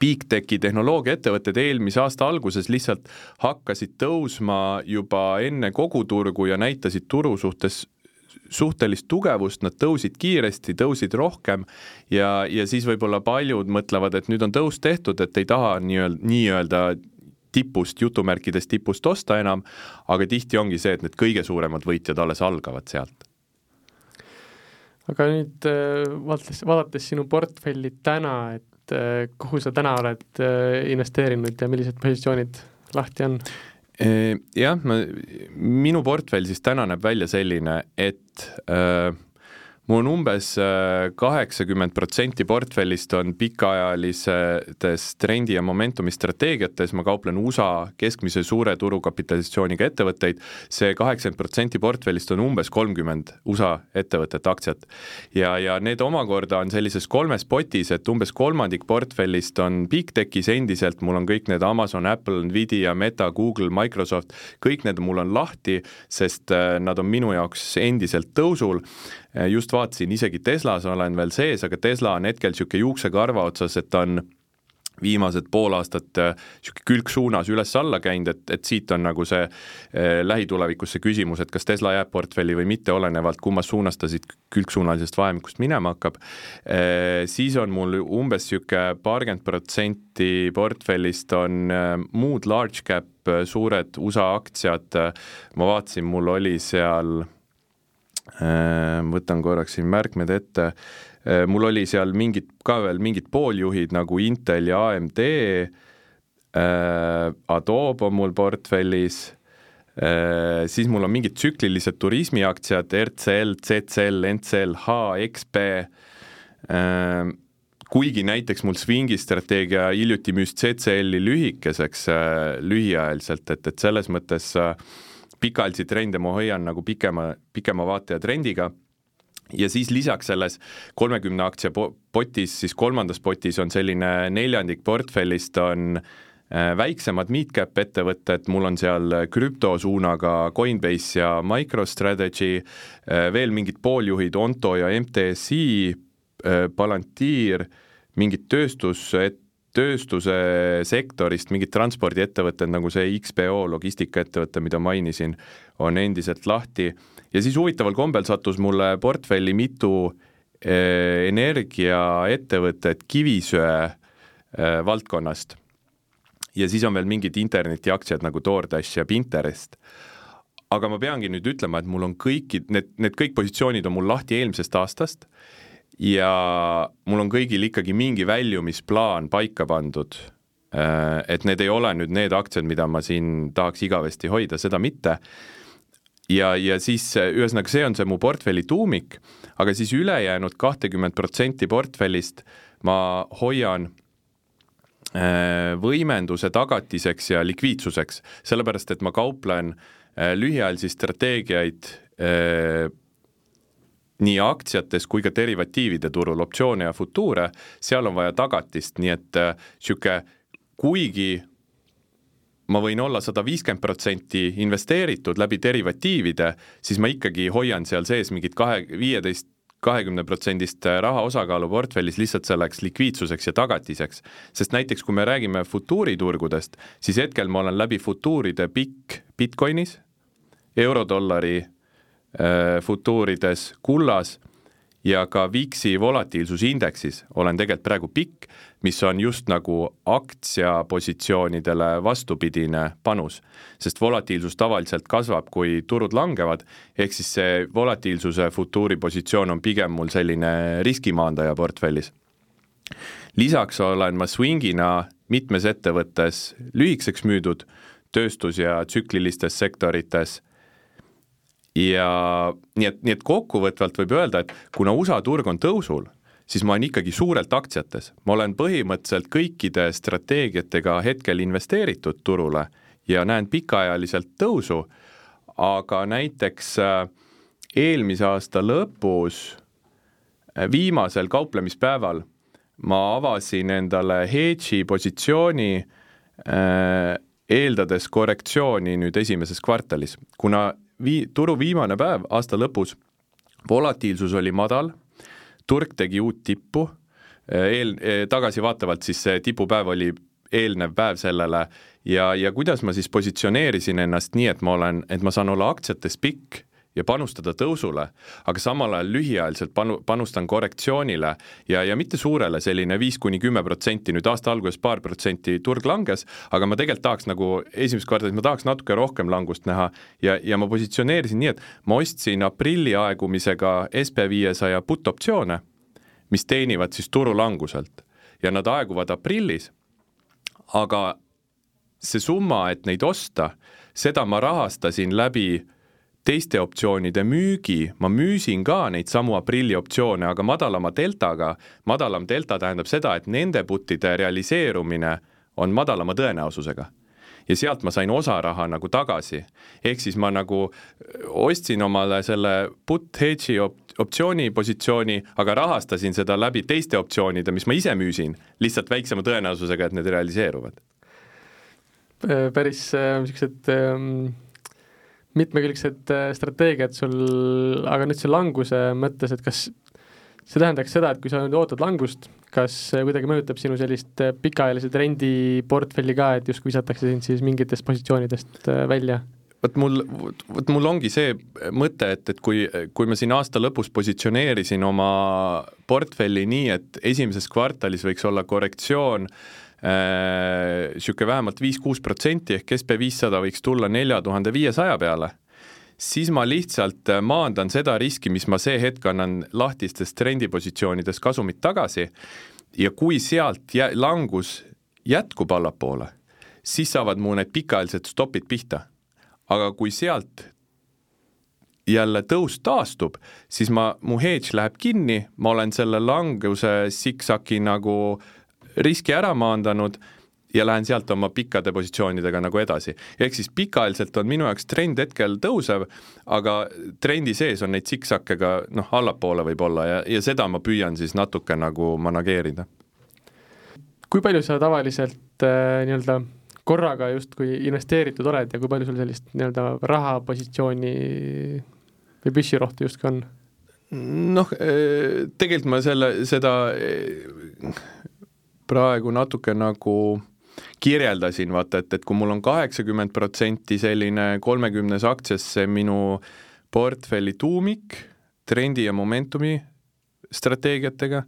Big Techi tehnoloogiaettevõtted eelmise aasta alguses lihtsalt hakkasid tõusma juba enne kogu turgu ja näitasid turu suhtes suhtelist tugevust, nad tõusid kiiresti, tõusid rohkem ja, ja siis võib-olla paljud mõtlevad, et nüüd on tõus tehtud, et ei taha nii-öelda, nii-öelda tipust, jutumärkides tipust osta enam, aga tihti ongi see, et need kõige suuremad võitjad alles algavad sealt. aga nüüd äh, vaadates, vaadates sinu portfelli täna, et et äh, kuhu sa täna oled äh, investeerinud ja millised positsioonid lahti on? Äh, jah, ma, minu portfell siis täna näeb välja selline, et äh, mul on umbes äh, kaheksakümmend protsenti portfellist on pikaajalises trendi ja momentumi strateegiates, ma kauplen USA keskmise suure turukapitalisatsiooniga ettevõtteid. See, see kaheksakümmend protsenti portfellist on umbes kolmkümmend USA ettevõtete aktsiat. ja, ja need omakorda on sellises kolmes potis, et umbes kolmandik portfellist on Big Techis endiselt, mul on kõik need Amazon, Apple, Nvidia, Meta, Google, Microsoft, kõik need mul on lahti, sest äh, nad on minu jaoks endiselt tõusul just vaatasin, isegi Teslas olen veel sees, aga Tesla on hetkel niisugune juuksekarva otsas, et ta on viimased pool aastat niisugune äh, külgsuunas üles-alla käinud, et, et siit on nagu see eh, lähitulevikus see küsimus, et kas Tesla jääb portfelli või mitte, olenevalt kummas suunas ta siit külgsuunalisest vahemikust minema hakkab eh,. siis on mul umbes niisugune paarkümmend protsenti portfellist on eh, muud large cap suured USA aktsiad, ma vaatasin, mul oli seal võtan korraks siin märkmed ette, äh, mul oli seal mingid, ka veel mingid pooljuhid nagu Intel ja AMD, äh, Adobe on mul portfellis, siis mul on mingid tsüklilised turismiaktsiad, RCL, CCL, NCL, HXP, kuigi näiteks mul swingi strateegia hiljuti müüs CCL-i lühikeseks lühiajaliselt, et, et selles mõttes äh, pikaajalisi trende ma hoian nagu pikema, pikema vaate ja trendiga. Ja siis lisaks selles kolmekümne aktsia potis, siis kolmandas potis on selline neljandik portfellist on äh, väiksemad mid-cap ettevõtted, mul on seal krüptosuunaga Coinbase ja MicroStrategy, äh, veel mingid pooljuhid Onto ja MTSI, äh, Palantir, mingid tööstus, tööstuse sektorist mingid transpordiettevõtted, nagu see XPO logistikaettevõte, mida mainisin, on endiselt lahti ja siis huvitaval kombel sattus mulle portfelli mitu eh, energiaettevõtet kivisöe eh, valdkonnast. ja siis on veel mingid internetiaktsiad nagu DoorDash ja Pinterest. aga ma peangi nüüd ütlema, et mul on kõiki, need, need kõik positsioonid on mul lahti eelmisest aastast ja mul on kõigil ikkagi mingi väljumisplaan paika pandud. Eh, et need ei ole nüüd need aktsiad, mida ma siin tahaks igavesti hoida, seda mitte ja, ja siis ühesõnaga, see on see mu portfelli tuumik, aga siis ülejäänud kahtekümmet protsenti portfellist ma hoian äh, võimenduse tagatiseks ja likviidsuseks, sellepärast et ma kauplen äh, lühiajalisi strateegiaid äh, nii aktsiates kui ka derivatiivide turul, optsioone ja futuure, seal on vaja tagatist, nii et niisugune kuigi ma võin olla sada viiskümmend protsenti investeeritud läbi derivatiivide, siis ma ikkagi hoian seal sees mingit kahe, viieteist, kahekümne protsendist raha osakaalu portfellis lihtsalt selleks likviidsuseks ja tagatiseks. sest näiteks kui me räägime futuuriturgudest, siis hetkel ma olen läbi futuuride pikk Bitcoinis, eurodollari äh, futuurides, kullas ja ka VIX-i volatiilsusindeksis olen tegelikult praegu pikk, mis on just nagu aktsiapositsioonidele vastupidine panus. sest volatiilsus tavaliselt kasvab, kui turud langevad, ehk siis see volatiilsuse futuuri positsioon on pigem mul selline riskimaandaja portfellis. lisaks olen ma swingina mitmes ettevõttes lühikeseks müüdud tööstus- ja tsüklilistes sektorites ja nii et, nii et kokkuvõtvalt võib öelda, et kuna USA turg on tõusul, siis ma olen ikkagi suurelt aktsiates, ma olen põhimõtteliselt kõikide strateegiatega hetkel investeeritud turule ja näen pikaajaliselt tõusu, aga näiteks äh, eelmise aasta lõpus, äh, viimasel kauplemispäeval ma avasin endale hedge'i positsiooni äh, eeldades korrektsiooni nüüd esimeses kvartalis, kuna vii-, turu viimane päev aasta lõpus, volatiilsus oli madal, turg tegi uut tippu, eel, tagasivaatavalt siis see tipupäev oli eelnev päev sellele ja, ja kuidas ma siis positsioneerisin ennast nii, et ma olen, et ma saan olla aktsiates pikk ja panustada tõusule, aga samal ajal lühiajaliselt panu-, panustan korrektsioonile ja, ja mitte suurele, selline viis kuni kümme protsenti, nüüd aasta alguses paar protsenti turg langes, aga ma tegelikult tahaks nagu esimeses kvartalis, ma tahaks natuke rohkem langust näha ja, ja ma positsioneerisin nii, et ma ostsin aprilli aegumisega SB viiesaja put optsioone, mis teenivad siis turulanguselt. ja nad aeguvad aprillis, aga see summa, et neid osta, seda ma rahastasin läbi teiste optsioonide müügi, ma müüsin ka neid samu aprilli optsioone, aga madalama deltaga, madalam delta tähendab seda, et nende put'ide realiseerumine on madalama tõenäosusega. ja sealt ma sain osa raha nagu tagasi. ehk siis ma nagu ostsin omale selle put hedge'i op-, optsiooni positsiooni, aga rahastasin seda läbi teiste optsioonide, mis ma ise müüsin, lihtsalt väiksema tõenäosusega, et need realiseeruvad. päris niisugused äh, mitmekülgsed äh, strateegiad sul, aga nüüd see languse mõttes, et kas see tähendaks seda, et kui sa nüüd ootad langust, kas see kuidagi mõjutab sinu sellist äh, pikaajalise trendi portfelli ka, et justkui visatakse sind siis mingitest positsioonidest äh, välja? vot mul, vot mul ongi see mõte, et, et kui, kui ma siin aasta lõpus positsioneerisin oma portfelli nii, et esimeses kvartalis võiks olla korrektsioon äh, niisugune äh, vähemalt viis-kuus protsenti ehk SB viissada võiks tulla nelja tuhande viiesaja peale, siis ma lihtsalt äh, maandan seda riski, mis ma see hetk annan lahtistes trendipositsioonides kasumit tagasi ja kui sealt jä-, langus jätkub allapoole, siis saavad mu need pikaajalised stopid pihta. aga kui sealt jälle tõus taastub, siis ma, mu hedge läheb kinni, ma olen selle languse siksaki nagu äh, riski ära maandanud ja lähen sealt oma pikkade positsioonidega nagu edasi. ehk siis pikaajaliselt on minu jaoks trend hetkel tõusev, aga trendi sees on neid siksakke ka noh, allapoole võib-olla ja, ja seda ma püüan siis natuke nagu manageerida. kui palju sa tavaliselt äh, nii-öelda korraga justkui investeeritud oled ja kui palju sul sellist nii-öelda rahapositsiooni või püssirohtu justkui on? noh, äh, tegelikult ma selle, seda praegu natuke nagu kirjeldasin, vaata, et, et kui mul on kaheksakümmend protsenti selline kolmekümnes aktsiasse minu portfelli tuumik trendi ja momentumi strateegiatega,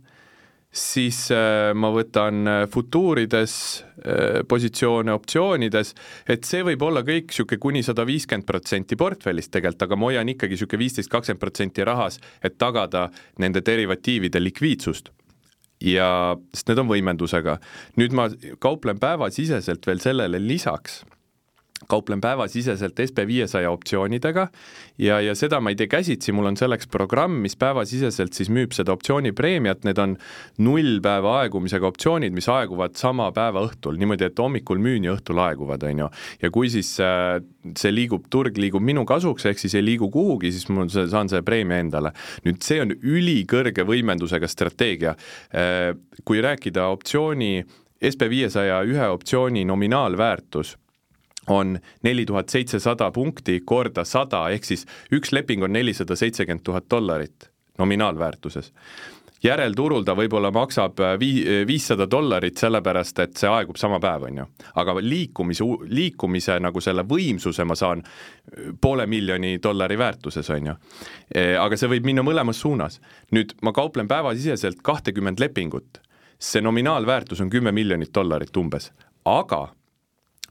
siis äh, ma võtan äh, futuurides äh, positsioone optsioonides, et see võib olla kõik niisugune kuni sada viiskümmend protsenti portfellist tegelikult, aga ma hoian ikkagi niisugune viisteist, kakskümmend protsenti rahas, et tagada nende derivatiivide likviidsust ja, sest need on võimendusega. nüüd ma kauplen päevasiseselt veel sellele lisaks kauplen päevasiseselt SB500 optsioonidega ja, ja seda ma ei tee käsitsi, mul on selleks programm, mis päevasiseselt siis müüb seda optsioonipreemiat, need on null päeva aegumisega optsioonid, mis aeguvad sama päeva õhtul, niimoodi, et hommikul müün ja õhtul aeguvad, on ju. ja kui siis äh, see liigub, turg liigub minu kasuks, ehk siis ei liigu kuhugi, siis mul saan selle preemia endale. nüüd see on ülikõrge võimendusega strateegia. Äh, kui rääkida optsiooni SB500 ühe optsiooni nominaalväärtus on neli tuhat seitsesada punkti korda sada, ehk siis üks leping on nelisada seitsekümmend tuhat dollarit nominaalväärtuses. järelturul ta võib-olla maksab äh, vii-, äh, viissada dollarit, sellepärast et see aegub sama päev, on ju. aga liikumise, liikumise nagu selle võimsuse ma saan äh, poole miljoni dollari väärtuses, on ju. aga see võib minna mõlemas suunas. nüüd ma kauplen päevasiseselt kahtekümmend lepingut, see nominaalväärtus on kümme miljonit dollarit umbes, aga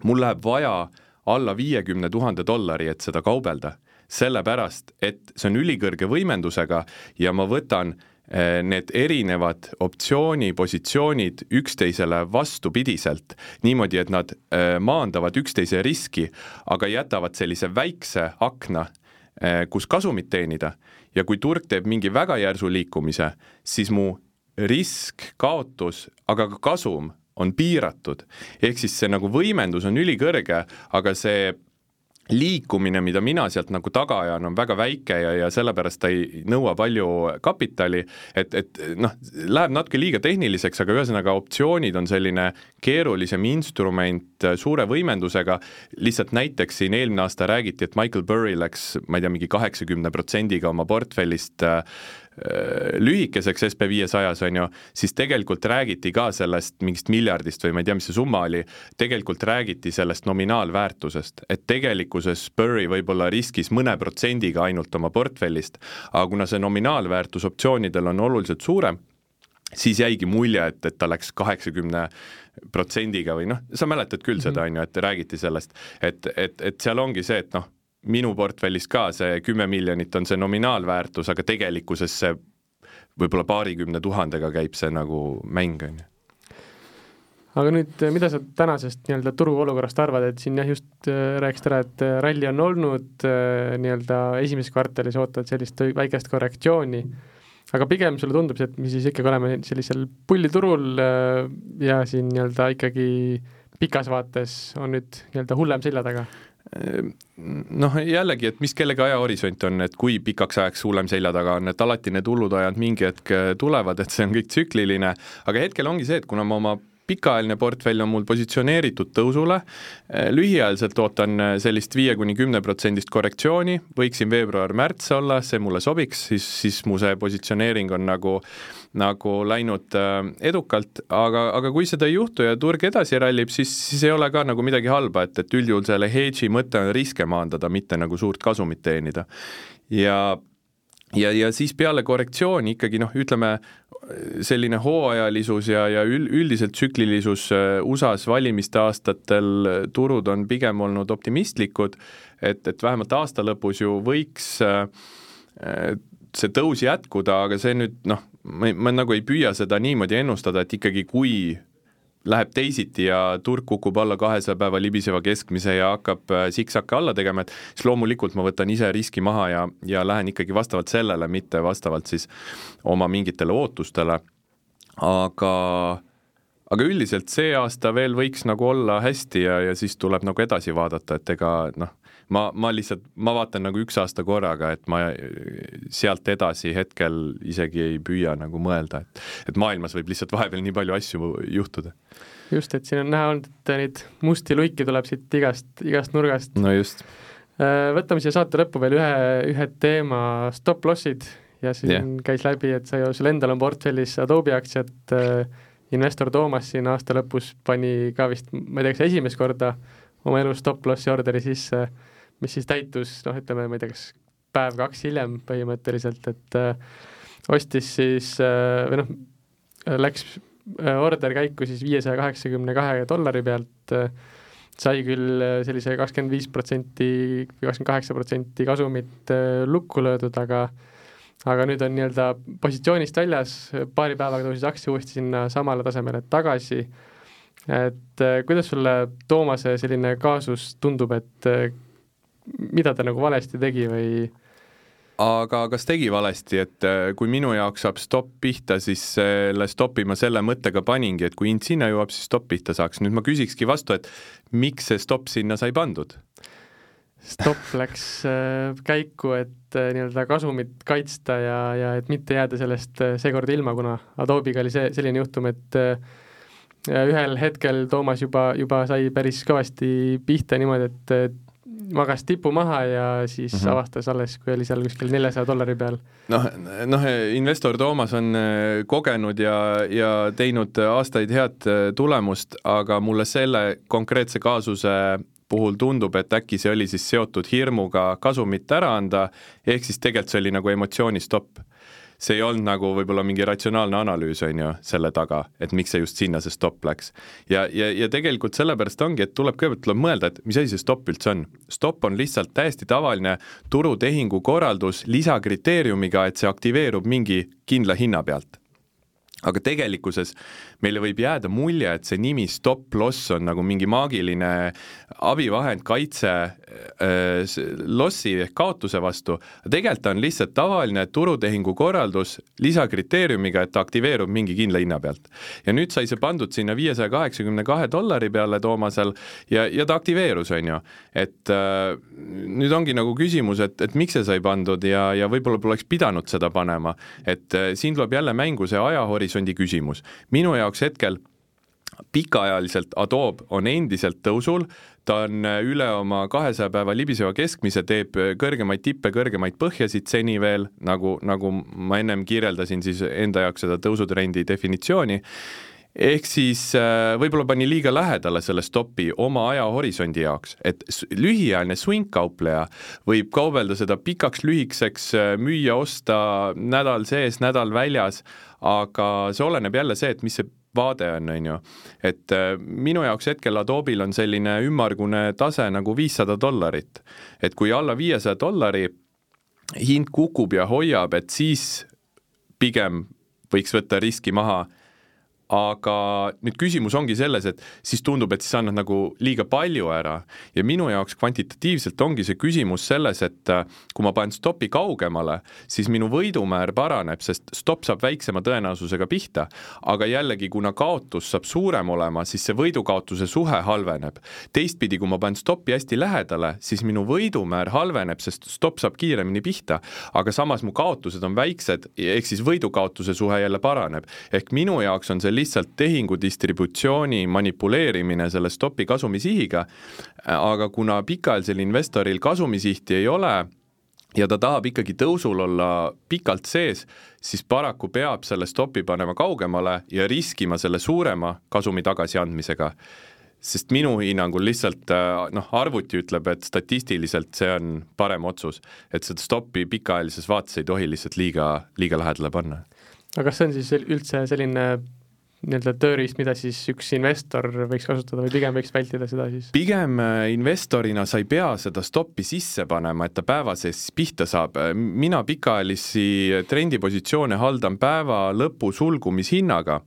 mul läheb vaja alla viiekümne tuhande dollari, et seda kaubelda, sellepärast et see on ülikõrge võimendusega ja ma võtan eh, need erinevad optsioonipositsioonid üksteisele vastupidiselt, niimoodi, et nad eh, maandavad üksteise riski, aga jätavad sellise väikse akna, eh, kus kasumit teenida. Ja kui turg teeb mingi väga järsu liikumise, siis mu risk, kaotus, aga ka kasum on piiratud. ehk siis see nagu võimendus on ülikõrge, aga see liikumine, mida mina sealt nagu taga ajan, on väga väike ja, ja sellepärast ta ei nõua palju kapitali, et, et noh, läheb natuke liiga tehniliseks, aga ühesõnaga optsioonid on selline keerulisem instrument suure võimendusega, lihtsalt näiteks siin eelmine aasta räägiti, et Michael Burry läks, ma ei tea, mingi kaheksakümne protsendiga oma portfellist äh, Äh, lühikeseks SB viiesajas, on ju, siis tegelikult räägiti ka sellest mingist miljardist või ma ei tea, mis see summa oli, tegelikult räägiti sellest nominaalväärtusest, et tegelikkuses Spurry võib-olla riskis mõne protsendiga ainult oma portfellist, aga kuna see nominaalväärtus optsioonidel on oluliselt suurem, siis jäigi mulje, et, et ta läks kaheksakümne protsendiga või noh, sa mäletad küll seda, mhm. on ju, et räägiti sellest, et, et, et seal ongi see, et noh, minu portfellis ka see kümme miljonit on see nominaalväärtus, aga tegelikkuses see võib-olla paarikümne tuhandega käib see nagu mäng, on ju aga nüüd, mida sa tänasest nii-öelda turuolukorrast arvad, et siin jah, just äh, rääkisid ära, et äh, ralli on olnud äh, nii-öelda esimeses kvartalis ootavad sellist väikest korrektsiooni, aga pigem sulle tundub see, et me siis ikkagi oleme sellisel pulliturul ja siin nii-öelda ikkagi pikas vaates on nüüd nii-öelda hullem selja taga? Ehm, noh, jällegi, et mis kellegi ajahorisont on, et kui pikaks ajaks hullem selja taga on, et alati need hullud ajad mingi hetk äh, tulevad, et see on kõik tsükliline, aga hetkel ongi see, et kuna ma oma pikaajaline portfell on mul positsioneeritud tõusule, lühiajaliselt ootan sellist viie kuni kümne protsendist korrektsiooni, võiksin veebruar-märts olla, see mulle sobiks, siis, siis mu see positsioneering on nagu nagu läinud äh, edukalt, aga, aga kui seda ei juhtu ja turg edasi rallib, siis, siis ei ole ka nagu midagi halba, et, et üldjuhul selle hedge'i mõte on riske maandada, mitte nagu suurt kasumit teenida. ja ja, ja siis peale korrektsiooni ikkagi noh, ütleme selline hooajalisus ja, ja üldiselt tsüklilisus äh, USA-s valimiste aastatel turud on pigem olnud optimistlikud, et, et vähemalt aasta lõpus ju võiks äh, see tõus jätkuda, aga see nüüd noh, ma, ma nagu ei püüa seda niimoodi ennustada, et ikkagi kui läheb teisiti ja turg kukub alla kahesaja päeva libiseva keskmise ja hakkab äh, siksakke alla tegema, et siis loomulikult ma võtan ise riski maha ja, ja lähen ikkagi vastavalt sellele, mitte vastavalt siis oma mingitele ootustele. aga, aga üldiselt see aasta veel võiks nagu olla hästi ja, ja siis tuleb nagu edasi vaadata, et ega noh, ma, ma lihtsalt, ma vaatan nagu üks aasta korraga, et ma sealt edasi hetkel isegi ei püüa nagu mõelda, et, et maailmas võib lihtsalt vahepeal nii palju asju juhtuda. just, et siin on näha olnud, et neid musti luiki tuleb siit igast, igast nurgast. no just. Äh, võtame siia saate lõppu veel ühe, ühe teema, stop-loss'id ja siin yeah. käis läbi, et sa ju, sul endal on portfellis Adobe aktsiad äh, investor Toomas siin aasta lõpus pani ka vist, ma ei tea, kas esimest korda oma elus stop-lossi orderi sisse, mis siis täitus noh, ütleme, ma ei tea, kas päev-kaks hiljem põhimõtteliselt, et äh, ostis siis äh, või noh, läks äh, order käiku siis viiesaja kaheksakümne kahe dollari pealt äh,, sai küll äh, sellise kakskümmend viis protsenti või kakskümmend kaheksa protsenti kasumit äh, lukku löödud, aga aga nüüd on nii-öelda positsioonist väljas, paari päevaga tõusis aktsia uuesti sinna samale tasemele tagasi, et äh, kuidas sulle Toomase selline kaasus tundub, et mida ta nagu valesti tegi või aga kas tegi valesti, et äh, kui minu jaoks saab stopp pihta, siis selle stoppi ma selle mõttega paningi, et kui hind sinna jõuab, siis stopp pihta saaks. nüüd ma küsikski vastu, et miks see stopp sinna sai pandud? Stopp läks äh, käiku, et äh, nii-öelda kasumit kaitsta ja, ja et mitte jääda sellest seekord ilma, kuna Adobe'iga oli see, selline juhtum, et ühel hetkel Toomas juba, juba sai päris kõvasti pihta niimoodi, et magas tipu maha ja siis mm -hmm. avastas alles, kui oli seal kuskil neljasaja dollari peal. noh, noh, investor Toomas on äh, kogenud ja, ja teinud aastaid head äh, tulemust, aga mulle selle konkreetse kaasuse puhul tundub, et äkki see oli siis seotud hirmuga kasumit ära anda, ehk siis tegelikult see oli nagu emotsioonistopp see ei olnud nagu võib-olla mingi ratsionaalne analüüs, on ju, selle taga, et miks see just sinna see stopp läks. ja, ja, ja tegelikult sellepärast ongi, et tuleb, kõigepealt tuleb mõelda, et mis asi see stopp üldse on. stopp on lihtsalt täiesti tavaline turutehingu korraldus lisakriteeriumiga, et see aktiveerub mingi kindla hinna pealt aga tegelikkuses meile võib jääda mulje, et see nimi stop loss on nagu mingi maagiline abivahend kaitse äh, lossi ehk kaotuse vastu, tegelikult ta on lihtsalt tavaline turutehingu korraldus lisakriteeriumiga, et ta aktiveerub mingi kindla hinna pealt. ja nüüd sai see pandud sinna viiesaja kaheksakümne kahe dollari peale Toomasel ja, ja ta aktiveerus, on ju. et äh, nüüd ongi nagu küsimus, et, et miks see sai pandud ja, ja võib-olla poleks pidanud seda panema, et äh, siin tuleb jälle mängu see ajahorisondi küsimus. minu jaoks jaoks hetkel pikaajaliselt Adobe on endiselt tõusul, ta on üle oma kahesaja päeva libiseva keskmise, teeb kõrgemaid tippe, kõrgemaid põhjasid seni veel, nagu, nagu ma ennem kirjeldasin siis enda jaoks seda tõusutrendi definitsiooni, ehk siis äh, võib-olla pani liiga lähedale selle stopi oma ajahorisondi jaoks, et lühiajaline swing-kaupleja võib kaubelda seda pikaks-lühikeseks, äh, müüa-osta nädal sees, nädal väljas, aga see oleneb jälle see, et mis see vaade on, on ju. et äh, minu jaoks hetkel Adobe'il on selline ümmargune tase nagu viissada dollarit. et kui alla viiesaja dollari hind kukub ja hoiab, et siis pigem võiks võtta riski maha aga nüüd küsimus ongi selles, et siis tundub, et siis annad nagu liiga palju ära ja minu jaoks kvantitatiivselt ongi see küsimus selles, et äh, kui ma panen stopi kaugemale, siis minu võidumäär paraneb, sest stopp saab väiksema tõenäosusega pihta, aga jällegi, kuna kaotus saab suurem olema, siis see võidu-kaotuse suhe halveneb. teistpidi, kui ma panen stopi hästi lähedale, siis minu võidumäär halveneb, sest stopp saab kiiremini pihta, aga samas mu kaotused on väiksed, ehk siis võidu-kaotuse suhe jälle paraneb. ehk minu jaoks on see lihtsalt tehingu distributsiooni manipuleerimine selle stopi kasumisihiga, aga kuna pikaajalisel investoril kasumisihti ei ole, ja ta tahab ikkagi tõusul olla pikalt sees, siis paraku peab selle stopi panema kaugemale ja riskima selle suurema kasumi tagasiandmisega. sest minu hinnangul lihtsalt noh, arvuti ütleb, et statistiliselt see on parem otsus, et seda stopi pikaajalises vaates ei tohi lihtsalt liiga, liiga lähedale panna. aga kas see on siis üldse selline nii-öelda tööriist, mida siis üks investor võiks kasutada või pigem võiks vältida seda siis? pigem äh, investorina sa ei pea seda stoppi sisse panema, et ta päeva sees pihta saab. mina pikaajalisi trendipositsioone haldan päeva lõpu sulgumishinnaga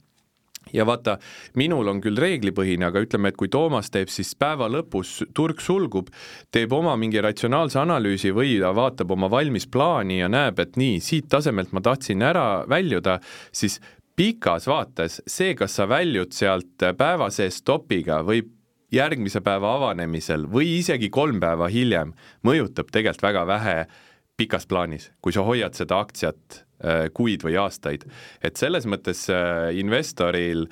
ja vaata, minul on küll reeglipõhine, aga ütleme, et kui Toomas teeb siis päeva lõpus, turg sulgub, teeb oma mingi ratsionaalse analüüsi või ta vaatab oma valmis plaani ja näeb, et nii, siit tasemelt ma tahtsin ära väljuda, siis pikas vaates see, kas sa väljud sealt päeva sees stopiga või järgmise päeva avanemisel või isegi kolm päeva hiljem, mõjutab tegelikult väga vähe pikas plaanis, kui sa hoiad seda aktsiat äh, kuid või aastaid. et selles mõttes äh, investoril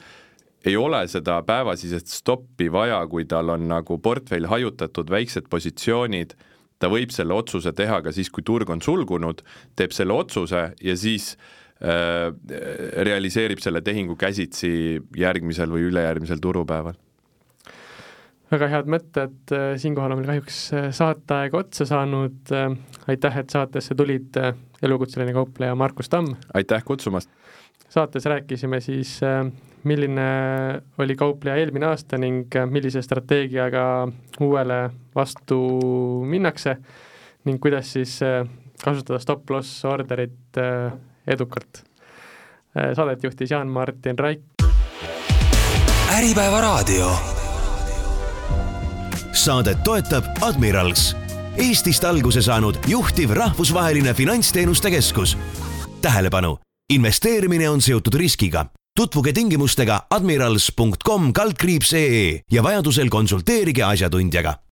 ei ole seda päevasisest stoppi vaja, kui tal on nagu portfell hajutatud, väiksed positsioonid, ta võib selle otsuse teha ka siis, kui turg on sulgunud, teeb selle otsuse ja siis realiseerib selle tehingu käsitsi järgmisel või ülejärgmisel turupäeval väga head mõtted, siinkohal on meil kahjuks saateaeg otsa saanud, aitäh, et saatesse tulid, elukutseline kaupleja Markus Tamm! aitäh kutsumast! saates rääkisime siis, milline oli kaupleja eelmine aasta ning millise strateegiaga uuele vastu minnakse ning kuidas siis kasutada stop-loss orderit edukalt. Saadet juhtis Jaan-Martin Raik. äripäeva raadio saadet toetab Admirals, Eestist alguse saanud juhtiv rahvusvaheline finantsteenuste keskus. tähelepanu, investeerimine on seotud riskiga. tutvuge tingimustega admirals.com kaldkriips ee ja vajadusel konsulteerige asjatundjaga